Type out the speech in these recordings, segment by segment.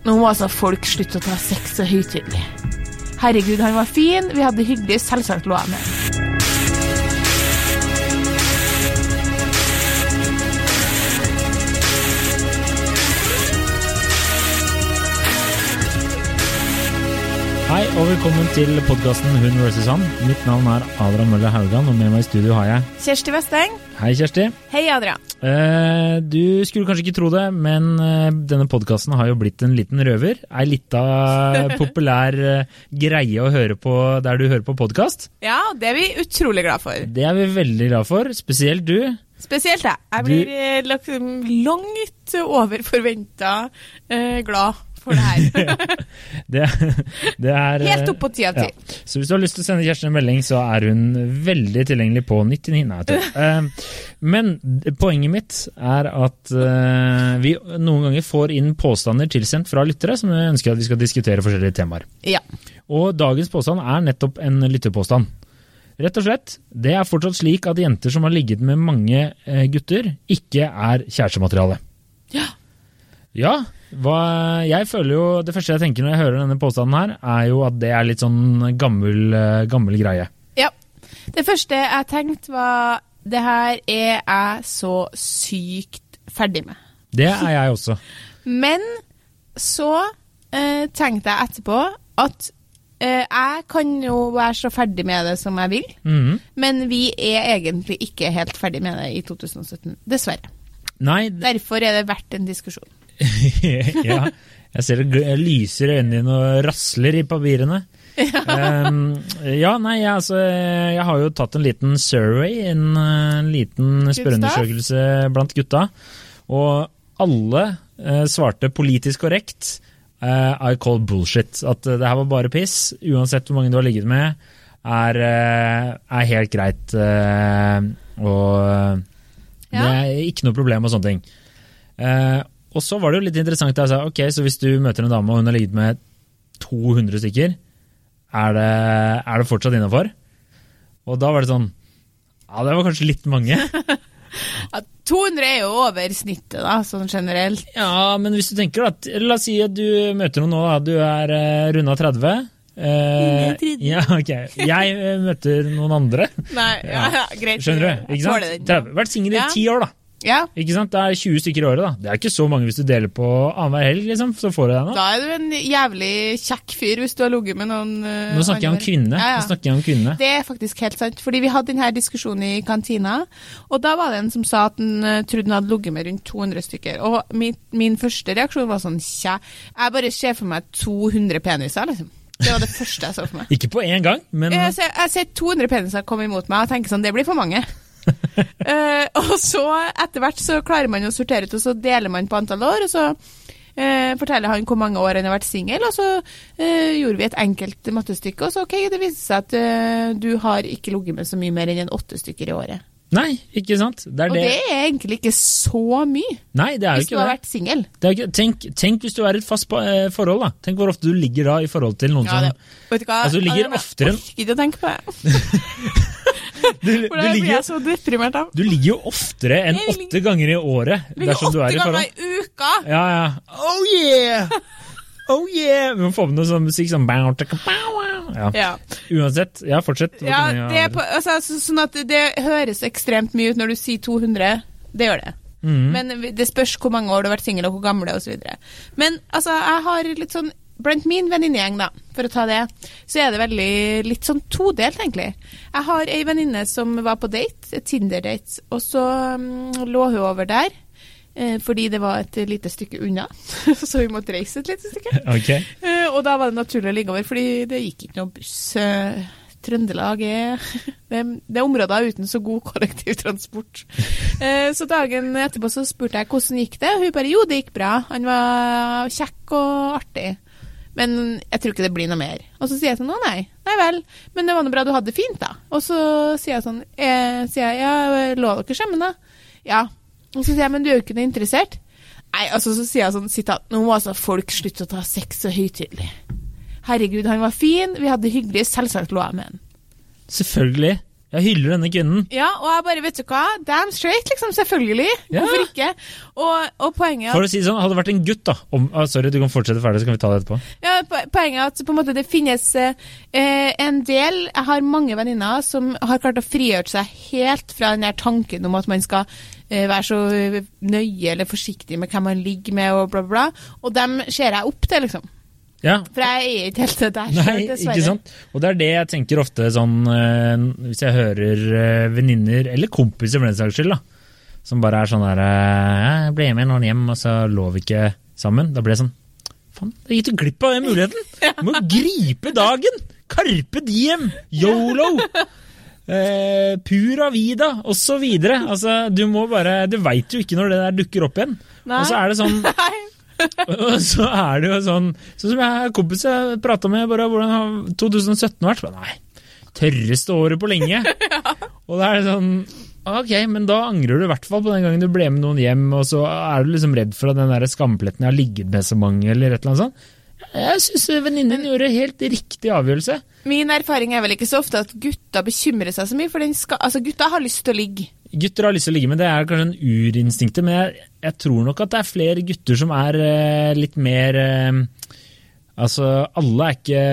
Nå må altså folk slutte å ta sex så høytidelig. Herregud, han var fin, vi hadde det hyggelig, selvsagt lå jeg med. Hei og velkommen til podkasten Hun vs. Han. Mitt navn er Adrian Mølle Haugan, og med meg i studio har jeg Kjersti Westeng. Hei, Kjersti. Hei, Adrian. Eh, du skulle kanskje ikke tro det, men eh, denne podkasten har jo blitt en liten røver. Ei lita populær eh, greie å høre på der du hører på podkast. Ja, det er vi utrolig glad for. Det er vi veldig glad for, spesielt du. Spesielt jeg. Jeg blir du... langt over forventa glad for det her. Det, det er Helt opp på ti av ti. Ja. Så hvis du har lyst til å sende Kjersti en melding, så er hun veldig tilgjengelig på 99 Nei, jeg. Eh, Men poenget mitt er at uh, vi noen ganger får inn påstander tilsendt fra lyttere som ønsker at vi skal diskutere forskjellige temaer. Ja. Og dagens påstand er nettopp en lytterpåstand. Rett og slett, det er fortsatt slik at jenter som har ligget med mange eh, gutter, ikke er kjærestemateriale. Ja. Ja, hva, jeg føler jo Det første jeg tenker når jeg hører denne påstanden her, er jo at det er litt sånn gammel, eh, gammel greie. ja. Det første jeg tenkte var det her er jeg så sykt ferdig med. Det er jeg også. Men så eh, tenkte jeg etterpå at eh, jeg kan jo være så ferdig med det som jeg vil, Mhm. men vi er egentlig ikke helt ferdig med det i 2017. Dessverre. Nei, Derfor er det verdt en diskusjon. ja, jeg ser det lyser i øynene dine og rasler i papirene. Um, ja, nei, jeg, altså, jeg har jo tatt en liten survey, en, en liten spørreundersøkelse blant gutta. Og alle uh, svarte politisk korrekt. Uh, I call bullshit. At uh, det her var bare piss. Uansett hvor mange du har ligget med, er, er helt greit. og det er ikke noe problem og sånne ting. Eh, og så var det jo litt interessant. da Jeg sa, ok, Så hvis du møter en dame og hun har ligget med 200 stykker, er det, er det fortsatt innafor? Og da var det sånn Ja, det var kanskje litt mange. Ja, 200 er jo over snittet, da, sånn generelt. Ja, men hvis du tenker at- La oss si at du møter noen nå, da. Du er uh, runda 30. Uh, ja, ok. Jeg eh, møter noen andre. Nei, ja, ja, greit. Skjønner du? Ikke sant? den. 30. Vært singel i Ja. ti år, da. Ja, Ikke sant? Det er 20 stykker i året. da. Det er ikke så mange hvis du deler på annenhver helg. liksom, Så får du deg noe. da er du en jævlig kjekk fyr hvis du har ligget med noen uh, Nå snakker jeg om kvinne. Ja, ja. Nå snakker jeg om kvinne. Det er faktisk helt sant, fordi vi hadde denne diskusjonen i kantina, og da var det en som sa at han uh, trodde han hadde ligget med rundt 200 stykker. Og min, min første reaksjon var sånn, tja, jeg bare ser for meg 200 peniser, liksom. Det var det første jeg så for meg. Ikke på én gang, men Jeg ser, jeg ser 200 peniser komme imot meg og tenker sånn, det blir for mange. Eh, og så etter hvert så klarer man å sortere ut, og så deler man på antall år, og så eh, forteller han hvor mange år han har vært singel, og så eh, gjorde vi et enkelt mattestykke, og så ok, det viste seg at eh, du har ikke ligget med så mye mer enn en åtte stykker i året. Nei, ikke sant? Det Og det. det er egentlig ikke så mye, Nei, det er jo hvis du har det. vært singel. det ikke... tenk, tenk hvis du er i et fast eh, forhold, da. Tenk hvor ofte du ligger da i forhold til noen Ja, det, som vet du hva? Altså, du ligger Jeg oftere enn- orker ikke å tenke på det. du, du, da blir ligger, jeg så deprimert av. du ligger jo oftere enn åtte ganger i året dersom du er i forhold. åtte ganger i uka! Ja, ja. Oh yeah! Oh yeah! Vi må få med noe sånn musikk sånn ja. Ja. Uansett, ja, fortsett. Ja, det er på, altså, sånn at det høres ekstremt mye ut når du sier 200. Det gjør det. Mm. Men det spørs hvor mange år du har vært singel, og hvor gamle, osv. Men altså, jeg har litt sånn Blant min venninnegjeng, da, for å ta det, så er det veldig litt sånn todelt, egentlig. Jeg har ei venninne som var på date, Tinder-date, og så um, lå hun over der. eh, Fordi det var et lite stykke unna, så vi måtte reise et lite stykke. Okay. Eh, og da var det naturlig å ligge over, fordi det gikk ikke noe buss. Eh, Trøndelag er det, er- er områder uten så god kollektivtransport. Så dagen etterpå så spurte jeg hvordan gikk det, og hun bare jo, det gikk bra. Han var kjekk og artig. Men jeg tror ikke det blir noe mer. Og så sier jeg sånn å nei, nei vel, men det var noe bra du hadde det fint, da. Og så sier jeg sånn, eh, sier jeg, ja, lå dere sammen da? Ja. Og så sier jeg, men du er jo ikke noe interessert. Nei, altså så sier jeg sånn, sitat, nå må altså folk slutte å ta sex så høytidelig. Herregud, han var fin, vi hadde det hyggelig, selvsagt lå jeg med han. Selvfølgelig. Jeg hyller denne kvinnen. Ja, og jeg bare, vet du hva, damn straight, liksom, selvfølgelig. Ja. Hvorfor ikke? Og, og poenget For å si sånn, Hadde det vært en gutt, da om, ah, Sorry, du kan fortsette ferdig, så kan vi ta det etterpå. ja, poenget er at på en måte det finnes eh, en del Jeg har mange venninner som har klart å frigjøre seg helt fra den der tanken om at man skal eh, være så nøye eller forsiktig med hvem man ligger med, og bla, bla, bla. Og dem ser jeg opp til, liksom. Ja, For jeg er ikke helt der Nei, selv, dessverre. ikke sant? Og det er det jeg tenker ofte sånn eh, Hvis jeg hører eh, venninner, eller kompiser for den saks skyld, da, som bare er sånn der eh, Jeg ble med noen hjem, og så lå vi ikke sammen. Da ble jeg sånn Faen, da gikk du glipp av den muligheten! Du må gripe dagen! Carpe diem! Yolo! Eh, pura vida, osv. Altså, du må bare Du veit jo ikke når det der dukker opp igjen. Nei. Og så er det sånn Nei. Og så er det jo sånn Sånn som jeg kompis jeg prata med, bare hvordan har 2017 vært? Men Nei, tørreste året på lenge. Og da er det sånn Ok, men da angrer du i hvert fall på den gangen du ble med noen hjem, og så er du liksom redd for at den der skampletten jeg har ligget med så mange, eller et eller annet sånt. Jeg syns venninnen gjorde helt riktig avgjørelse. Min erfaring er vel ikke så ofte at gutta bekymrer seg så mye, for den skal, altså gutta har lyst til å ligge. Gutter har lyst til å ligge med, det er kanskje en urinstinktet, men jeg, jeg tror nok at det er flere gutter som er eh, litt mer eh, Altså, alle er ikke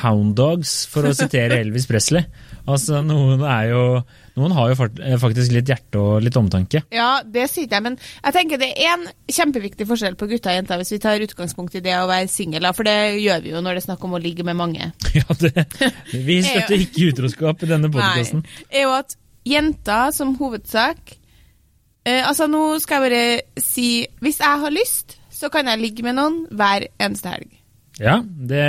hound dogs, for å sitere Elvis Presley. Altså, noen er jo Noen har jo eh, faktisk litt hjerte og litt omtanke. Ja, det sier jeg, men jeg tenker det er en kjempeviktig forskjell på gutter og jenter hvis vi tar utgangspunkt i det å være singel, for det gjør vi jo når det er snakk om å ligge med mange. Ja, det, vi støtter ikke utroskap i denne podkasten. Er jenter som hovedsak eh, Altså, nå skal jeg bare si Hvis jeg har lyst, så kan jeg ligge med noen hver eneste helg. Ja, det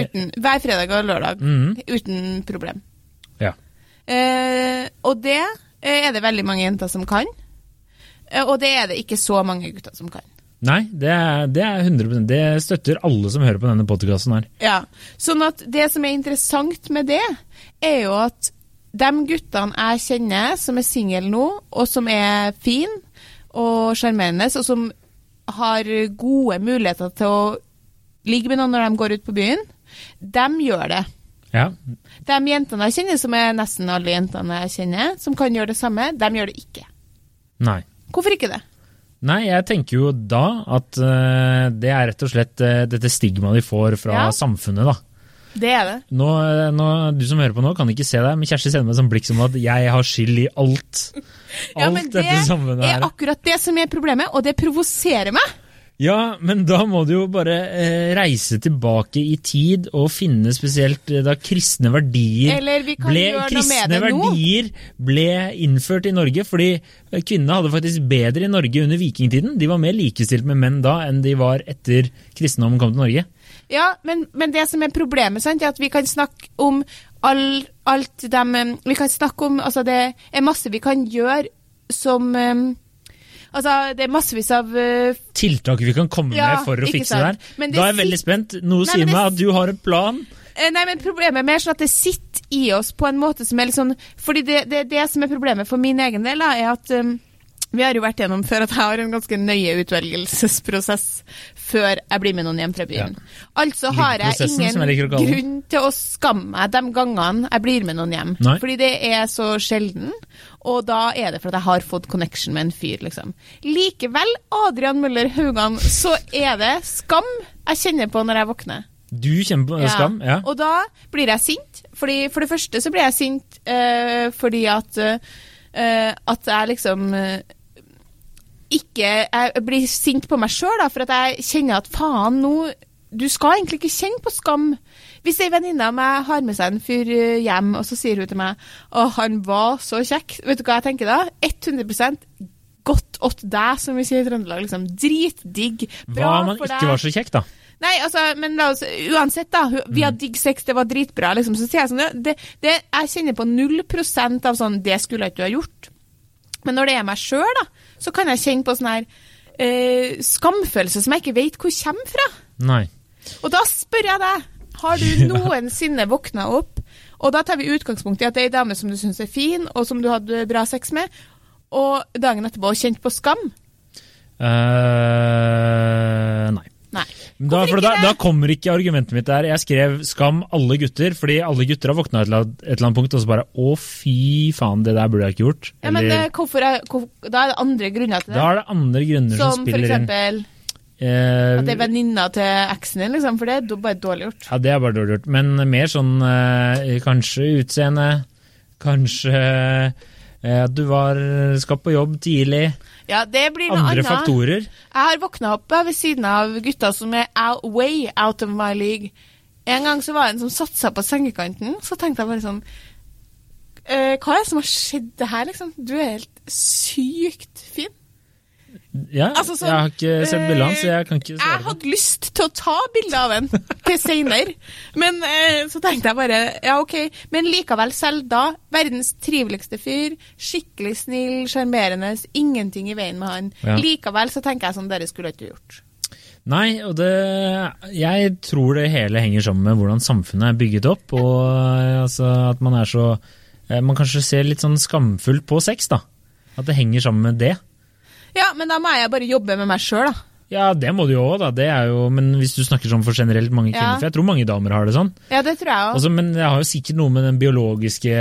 Uten, hver fredag og lørdag. Mhm. Uten problem. Ja. Eh, og det eh, er det veldig mange jenter som kan. Eh, og det er det ikke så mange gutter som kan. Nei, det er, det er 100% Det støtter alle som hører på denne podkasten her. Ja, Sånn at det som er interessant med det, er jo at de guttene jeg kjenner som er single nå, og som er fin og sjarmerende, og som har gode muligheter til å ligge med noen når de går ut på byen, de gjør det. Ja, De jentene jeg kjenner, som er nesten alle jentene jeg kjenner, som kan gjøre det samme, de gjør det ikke. Nei. Hvorfor ikke det? Nei, jeg tenker jo da at eh, det er rett og slett eh, dette stigmaet de får fra Ja. samfunnet, da. Det er det. Nå, eh, nå, du som hører på nå, kan ikke se deg, men Kjersti sender meg sånn blikk som at jeg har skyld i alt. Alt Ja, men det dette samfunnet er akkurat det som er problemet, og det provoserer meg. Ja, men da må du jo bare eh, reise tilbake i tid og finne spesielt eh, da kristne verdier Eller vi kan ble, kristne det verdier ble innført i Norge, fordi eh, kvinnene hadde faktisk bedre i Norge under vikingtiden. De var mer likestilt med menn da enn de var etter kristendommen kom til Norge. Ja, men, men det som er problemet, sant, er at vi kan snakke om all, alt dem eh, Vi kan snakke om Altså, det er masse vi kan gjøre som eh, Altså, det er massevis av uh, Tiltak vi kan komme Ja, med for å fikse fikse det sant. her. Men det Da er jeg veldig spent. Noe Nei, sier meg at du har en plan. Nei, men Problemet er mer sånn at det sitter i oss på en måte som er litt sånn Fordi det, det, det som er problemet for min egen del, da, er at um, vi har jo vært gjennom før at jeg har en ganske nøye utvelgelsesprosess før jeg blir med noen hjem fra byen. Altså har jeg ingen grunn til å skamme meg de gangene jeg blir med noen hjem. Nei. Fordi det er så sjelden, og da er det for at jeg har fått connection med en fyr, liksom. Likevel, Adrian Møller Haugan, så er det skam jeg kjenner på når jeg våkner. Du kjenner på skam? Ja. Og da blir jeg sint. Fordi, for det første så blir jeg sint uh, fordi at uh, At jeg liksom eh, ikke Jeg blir sint på meg sjøl, for at jeg kjenner at faen, nå Du skal egentlig ikke kjenne på skam. Hvis ei venninne av meg har med seg en fyr eh, hjem, og så sier hun til meg Å, han var så kjekk. Vet du hva jeg tenker da? 100% godt åt deg, som vi sier i Trøndelag. Liksom. Dritdigg. Hva Bra om han ikke var så kjekk, da? Nei, altså, men la oss, uansett da, vi Mm. hadde digg sex, det var dritbra, liksom, så sier jeg sånn, det, det, jeg kjenner på 0% av sånn, det skulle jeg ikke ha gjort. Men når det er meg selv da, så kan jeg kjenne på sånn her eh, skamfølelse som jeg ikke vet hvor kommer fra. Nei. Og da spør jeg deg, har du noensinne våknet opp, og da tar vi utgangspunkt i at det er en dame som du synes er fin, og som du hadde bra sex med, og dagen etterpå kjent på skam? Uh, nei. Nei. Da, da, da kommer ikke argumentet mitt der. Jeg skrev 'skam alle gutter', fordi alle gutter har våkna et eller annet- et eller annet punkt og så bare 'å, fy faen, det der burde jeg ikke gjort'. Ja, men Eller, eh, hvorfor er, hvor, Da er det andre grunner til det. da er det andre grunner som, Som spiller inn. eksempel f.eks. at det er venninna til eksen din, liksom. For det er bare dårlig gjort. ja, det er bare dårlig gjort. Men mer sånn eh, kanskje utseende, kanskje eh, du var, skal på jobb tidlig. Ja, det blir noe Andre annet. faktorer. Jeg har våkna opp eh, ved siden av gutter som er out, way out of my league. En gang så var det en som satte seg på sengekanten, så tenkte jeg bare sånn eh, Hva er det som har skjedd det her, liksom? Du er helt sykt fin. Ja, Altså, sånn, jeg har ikke sett bildet hans, så jeg kan ikke svare. Jeg hadde lyst til å ta bilde av den til seinere, men eh, så tenkte jeg bare ja, ok. Men likevel, selv da, verdens triveligste fyr, skikkelig snill, sjarmerende, ingenting i veien med han. Ja. Likevel så tenker jeg sånn, dere skulle ikke gjort. Nei, og det Jeg tror det hele henger sammen med hvordan samfunnet er bygget opp, og eh, altså, at man er så eh, Man kanskje ser litt sånn skamfullt på sex, da. At det henger sammen med det. Ja, men da må jeg bare jobbe med meg sjøl, da. Ja, det må du jo òg, da. Det er jo, men hvis du snakker sånn for generelt mange kvinner, Ja. for jeg tror mange damer har det sånn. Ja, det tror jeg også. Altså, men det har jo sikkert noe med den biologiske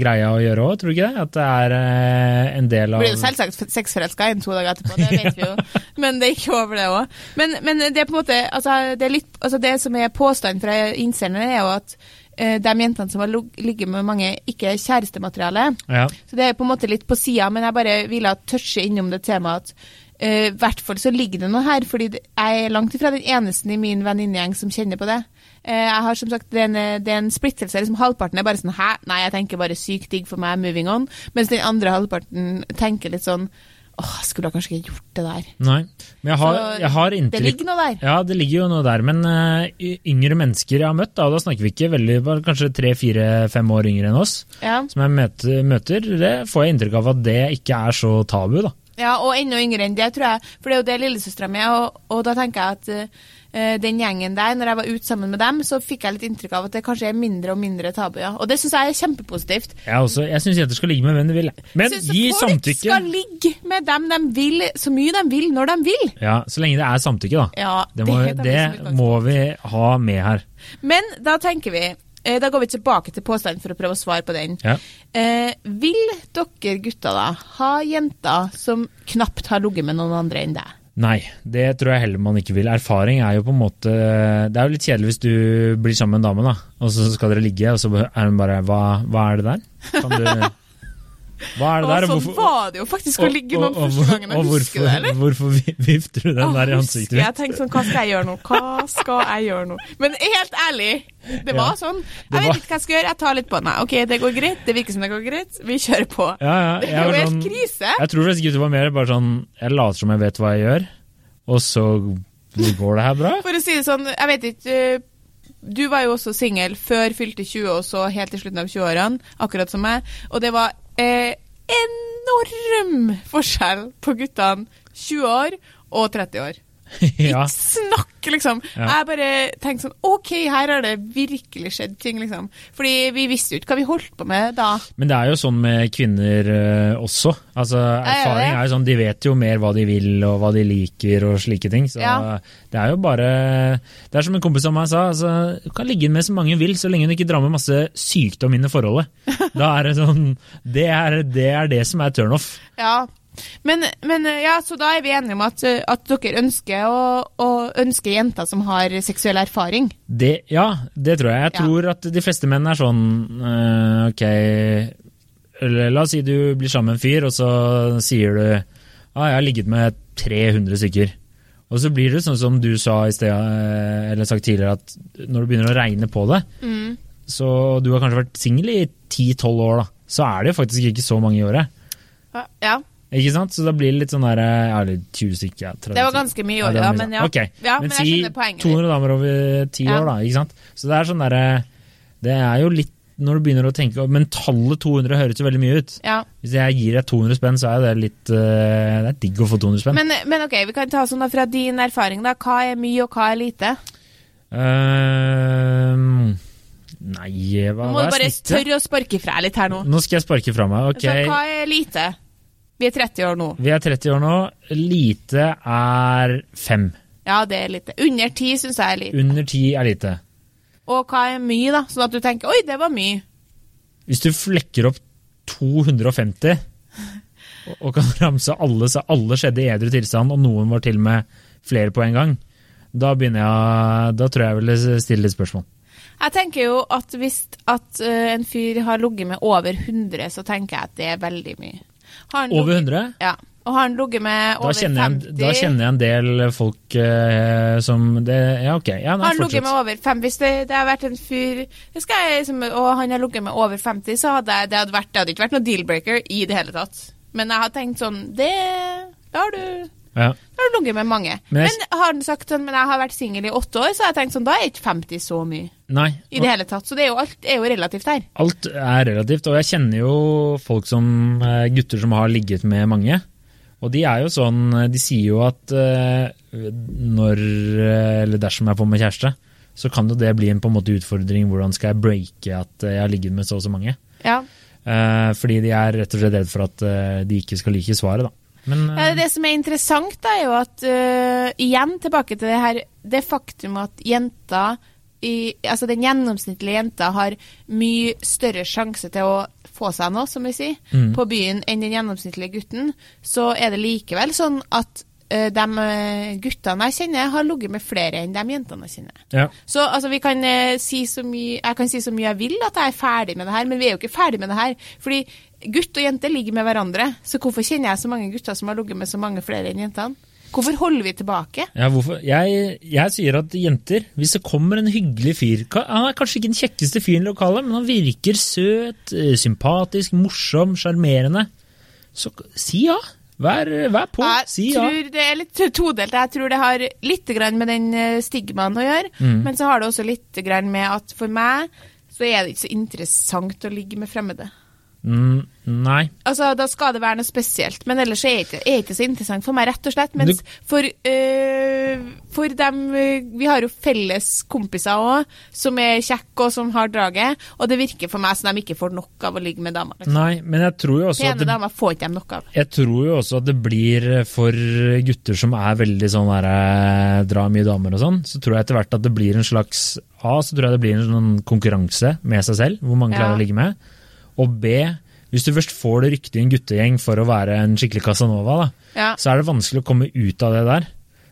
greia å gjøre òg, tror du ikke det? At det er eh, en del av Blir jo selvsagt sexforelska en to dager etterpå, det vet vi jo. Men det gikk over, det òg. Men, men det er på en måte altså det, litt, altså det som er påstanden fra innsenderne, er jo at de jentene som har ligget med mange, ikke er kjærestemateriale. Ja. Så det er på en måte litt på sida, men jeg bare ville touche innom det temaet eh, i hvert fall så ligger det noe her, fordi jeg er langt ifra den eneste i min venninnegjeng som kjenner på det. Uh, jeg har som sagt, Det er en, eh, det er en splittelse. liksom Halvparten er bare sånn Hæ? Nei, jeg tenker bare sykt digg for meg, moving on. Mens den andre halvparten tenker litt sånn Åh, jeg skulle kanskje ikke gjort det der. Nei. Men jeg har, jeg har Det inntrykk ligger noe der. Ja, det ligger jo noe der, men uh, yngre mennesker jeg har møtt, da, og da snakker vi ikke veldig, bare kanskje tre, fire, fem år yngre enn oss, Ja. som jeg møter, møter, det får jeg inntrykk av at det ikke er så tabu, da. Ja, og enda yngre enn det, tror jeg. For det er jo det lillesøstera mi er, og, og da tenker jeg at uh, den gjengen der, når jeg var ute sammen med dem, så fikk jeg litt inntrykk av at det kanskje er mindre og mindre tabu. Ja. Og det syns jeg er kjempepositivt. Jeg, også, jeg syns jenter skal ligge med hvem de vil. Men Synes gi folk samtykke. skal ligge med dem de vil, så mye de vil, når de vil. Ja, Så lenge det er samtykke, da. Ja, Det må, det det må vi ha med her. Men da tenker vi Da går vi tilbake til påstanden for å prøve å svare på den. Ja. Eh, vil dere gutter da ha jenter som knapt har ligget med noen andre enn deg? Nei, det tror jeg heller man ikke vil. Erfaring er jo på en måte Det er jo litt kjedelig hvis du blir sammen med en dame, da, og så skal dere ligge, og så er hun bare Hva, hva er det der? Kan du Hva er det der? Og sånn var det jo faktisk å ligge med noen første gangen. og husker det, eller? Hvorfor vifter du den der i ansiktet husker Jeg tenkte sånn, hva skal jeg gjøre nå? Hva skal jeg gjøre nå? Men helt ærlig, det var Ja, sånn. Jeg var- vet ikke hva jeg skal gjøre, jeg tar litt på den. Ok, det går greit, det virker som det går greit, vi kjører på. Ja, ja, Det er jo helt sånn- krise. Jeg tror faktisk det var mer bare sånn Jeg later som jeg vet hva jeg gjør, og så går det her bra. For å si det sånn, jeg vet ikke eh, Du var jo også singel før fylte 20, og så helt til slutten av 20-årene, akkurat som meg. Og det var eh, enorm forskjell på guttene 20 år og 30 år. ja. Snakk, liksom. Ja. Jeg bare tenkte sånn OK, her har det virkelig skjedd ting, liksom. Fordi vi visste jo ikke hva vi holdt på med da. Men det er jo sånn med kvinner eh, også. Altså, erfaring er jo sånn, De vet jo mer hva de vil og hva de liker og slike ting. Så Ja. det er jo bare Det er som en kompis av meg sa, altså, du kan ligge med så mange du vil så lenge du ikke drar med masse sykdom inn i forholdet. Da er det sånn Det er det, er det som er turnoff. Ja. Men, men ja, så da er vi enige om at, eh, at dere ønsker å, å ønske jenter som har seksuell erfaring. Det, ja, det tror jeg. Jeg Ja. tror at de fleste menn er sånn eh, Ok, eller la oss si du blir sammen med en fyr, og så sier du ah, jeg har ligget med 300 stykker. Og så blir det sånn som du sa i sted, eh, eller sagt tidligere, at når du begynner å regne på det, Mm. så du har kanskje vært singel i 10-12 år, da, så er det jo faktisk ikke så mange i året. Ja, Ikke sant? Så da blir det litt sånn der Ja, litt 20 stykker. Ja, 30 det var ganske mye i året, var men ja. Ok, ja men men si jeg skjønner poenget ditt. 200 damer over 10 Ja. år, da. ikke sant? Så det er sånn derre Det er jo litt Når du begynner å tenke Men tallet 200 høres jo veldig mye ut. Ja. Hvis jeg gir deg 200 spenn, så er det litt eh, Det er digg å få 200 spenn. Men, men ok, vi kan ta sånn da fra din erfaring, da. Hva er mye, og hva er lite? Uh, nei, hva, må hva du er bare snittet? tørre å sparke fra litt her nå. Nå skal jeg sparke fra meg. Ok, Så hva er lite? Vi er 30 år nå. vi er 30 år nå. Lite er fem. Ja, det er lite. Under ti syns jeg er lite. Under ti er lite. Og hva er mye, da? Sånn at du tenker oi, det var mye. Hvis du flekker opp 250 og- og kan ramse alle, så alle skjedde i edru tilstand, og noen var til og med flere på en gang, da begynner jeg Da tror jeg jeg ville stille litt spørsmål. Jeg tenker jo at hvis at eh, en fyr har ligget med over 100, så tenker jeg at det er veldig mye. Over 100? Ja. Og har han ligget med over 50 jeg, da kjenner jeg en del folk eh, som det, Ja, ok. Ja, nei, han ligget med over 50 Hvis det, det har vært en fyr jeg, som, Og han har ligget med over 50, så hadde jeg, det, hadde vært, det hadde ikke vært noe deal-breaker i det hele tatt. Men jeg har tenkt sånn Det har du Ja. da har du ligget med mange. Men Men, har han sagt sånn Men jeg har vært singel i åtte år, så har jeg tenkt sånn Da er ikke 50 så mye Nei. i det hele tatt. Så det er jo, alt er jo relativt her. Alt er relativt, og jeg kjenner jo folk som eh, gutter som har ligget med mange. Og de er jo sånn De sier jo at eh, når eh, Eller dersom jeg får meg kjæreste, så kan jo det bli en på en måte utfordring. Hvordan skal jeg breake at eh, jeg har ligget med så og så mange? Ja. Eh, fordi de er rett og slett redd for at eh, de ikke skal like svaret, da. Men Ja, det som er interessant, da, er jo at uh, Igjen tilbake til det her Det faktum at jenter i, Altså den gjennomsnittlige jenta har mye større sjanse til å få seg noe, som vi sier, Mm. på byen enn den gjennomsnittlige gutten, så er det likevel sånn at de øh, guttene jeg kjenner, har ligget med flere enn de jentene jeg kjenner. ja. Så altså, vi kan, eh, si så mye, jeg kan si så mye jeg vil at jeg er ferdig med det her, men vi er jo ikke ferdig med det her. Fordi gutt og jente ligger med hverandre, så hvorfor kjenner jeg så mange gutter som har ligget med så mange flere enn jentene? Hvorfor holder vi tilbake? Ja. Jeg, jeg sier at jenter, hvis det kommer en hyggelig fyr Han er kanskje ikke den kjekkeste fyren i lokalet, men han virker søt, eh, sympatisk, morsom, sjarmerende. Så si ja. Vær, vær på. Jeg si ja. tror det er litt todelt. Jeg tror det har litt med den eh, stigmaen å gjøre, Mm. men så har det også litt med at for meg så er det ikke så interessant å ligge med fremmede. Mm, nei. Altså, Da skal det være noe spesielt, men ellers er det ikke, så interessant for meg, rett og slett. Mens for, øh, for dem Vi har jo felles kompiser òg, som er kjekke og som har draget, og det virker for meg som de ikke får nok av å ligge med damer. Liksom. nei, men jeg tror jo også at det, damer får ikke dem nok av. jeg tror jo også at det blir for gutter som er veldig sånn der, eh, drar mye damer og sånn, så tror jeg etter hvert at det blir en slags A, så tror jeg det blir en sånn konkurranse med seg selv, hvor mange klarer Ja. å ligge med. Og B, hvis du først får det ryktet i en guttegjeng for å være en skikkelig Casanova, da, Ja, så er det vanskelig å komme ut av det der.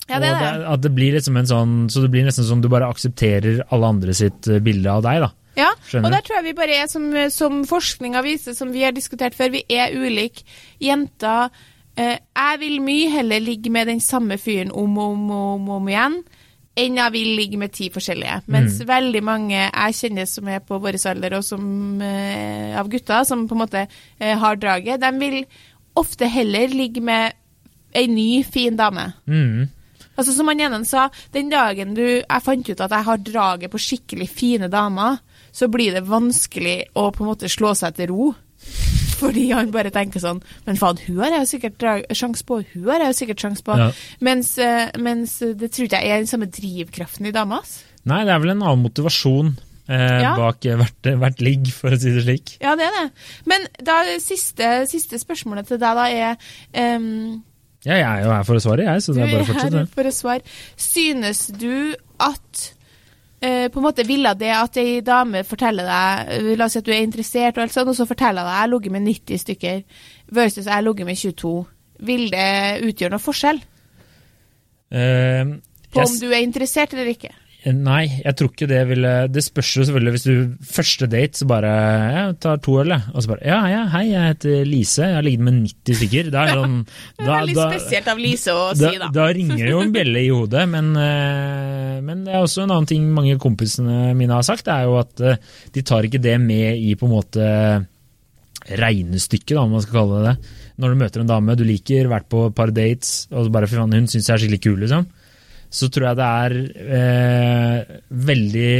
ja det det. at det blir liksom en sånn, så det blir nesten som du bare aksepterer alle andre sitt eh, bilde av deg, da. Ja, Skjønner. og der tror jeg vi bare er som, som forskninga viser, som vi har diskutert før, vi er ulike. Jenter eh, Jeg vil mye heller ligge med den samme fyren om og om, om, og om igjen, enn jeg vil ligge med ti forskjellige. Mens veldig mange jeg kjenner som er på vår alder, og som uh, av gutter, som på en måte uh, har draget, de vil ofte heller ligge med ei ny, fin dame. Mm. Altså Som han ene sa, den dagen du, jeg fant ut at jeg har draget på skikkelig fine damer, så blir det vanskelig å på en måte slå seg til ro. Fordi han bare tenker sånn Men faen, hun har jeg jo sikkert sjanse sjans på, hun har jeg jo sikkert sjans på. Ja. Mens, eh, mens det tror ikke jeg er den samme drivkraften i dama. ass. Nei, det er vel en annen motivasjon eh, Ja. bak eh, hvert, hvert ligg, for å si det slik. Ja, det er det. Men da siste, siste spørsmålet til deg da er um, Ja, jeg er jo her for å svare, jeg, så det er bare å fortsette. Synes du at eh, på en måte ville det at ei dame forteller deg eh, La oss si at du er interessert, og, sånt, og så forteller deg jeg har ligget med 90 stykker versus jeg har ligget med 22. Vil det utgjøre noe forskjell Uh, på yes. om du er interessert eller ikke? Nei, jeg tror ikke det ville Det spørs jo selvfølgelig hvis du første date så bare Ja, tar to øl, jeg. Og så bare Ja, ja, hei, jeg heter Lise, jeg har ligget med 90 stykker. Det er sånn Det er veldig spesielt av Lise å da, si, da. da ringer jo en bjelle i hodet, men, eh, men det er også en annen ting mange kompisene mine har sagt, det er jo at eh, de tar ikke det med i på en måte regnestykket, da, om man skal kalle det det. Når du møter en dame du liker, vært på et par dates, og så bare fy faen, hun syns jeg er skikkelig kul, liksom. Så tror jeg det er eh, veldig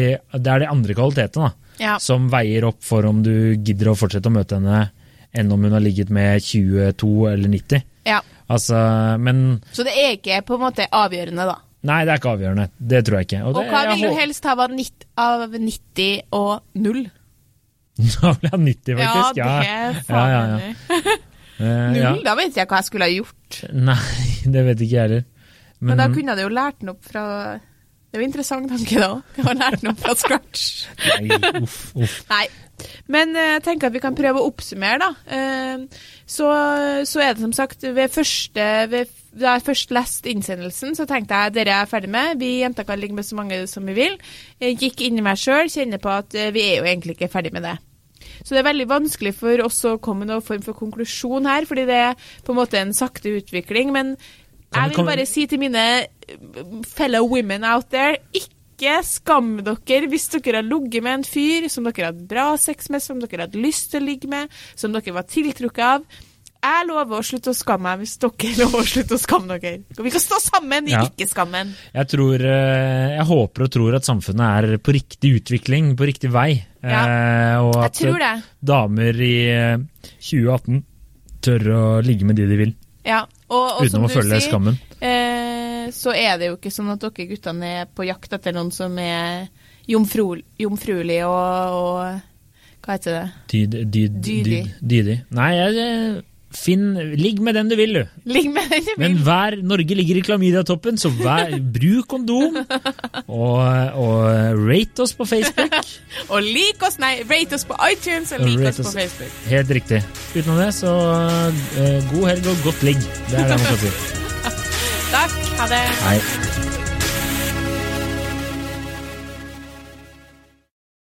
Det er de andre kvalitetene da, Ja. som veier opp for om du gidder å fortsette å møte henne, enn om hun har ligget med 22 eller 90. ja. Altså, men Så det er ikke på en måte avgjørende, da. Nei, det er ikke avgjørende. Det tror jeg ikke. Og det, hva vil du helst ha av 90, og 0? Da vil jeg ha 90, faktisk. Ja, det ja, faen ja, ja. meg. Eh, Null, ja. da vet jeg hva jeg skulle ha gjort. Nei, det vet ikke jeg heller. Men, da kunne jeg jo lært den opp fra Det er jo interessant tanke, da. Jeg har lært den opp fra scratch. Nei, uff, uff. Nei. Men eh, jeg tenker at vi kan prøve å oppsummere, da. Eh, så, så er det som sagt ved første ved, Da jeg først leste innsendelsen, så tenkte jeg dere er ferdig med. Vi jenter kan ligge med så mange som vi vil. Jeg gikk i meg sjøl, kjenner på at eh, vi er jo egentlig ikke ferdig med det. Så det er veldig vanskelig for oss å komme med noen form for konklusjon her, fordi det er på en måte en sakte utvikling. Men jeg vil bare si til mine fellow women out there ikke skam dere hvis dere har ligget med en fyr som dere hatt bra sex med, som dere hadde lyst til å ligge med, som dere var tiltrukket av. Jeg lover å slutte å skamme meg hvis dere lover å slutte å skamme dere. Vi kan stå sammen i Ja. ikke-skammen. Jeg tror eh, Jeg håper og tror at samfunnet er på riktig utvikling, på riktig vei. Eh, og at tror det. damer i eh, 2018 tør å ligge med de de vil, Ja. Og, og som uten å følge sier, skammen. eh, så er det jo ikke sånn at dere guttene er på jakt etter noen som er jomfru, jomfruelig og, og Hva heter det? Dyd, dyd, Dydig. dyd, dydig. Nei, jeg, finn Ligg med den du vil, du. Ligg med den du Men vil. hver Norge ligger i klamydiatoppen, så vær, bruk kondom. Og, og rate oss på Facebook. Og lik oss, nei, rate oss på iTunes og lik oss, oss på. Facebook. Helt riktig. Utenom det, så uh, god helg og godt ligg. Det er det man skal si. Takk. Ha det. Hei.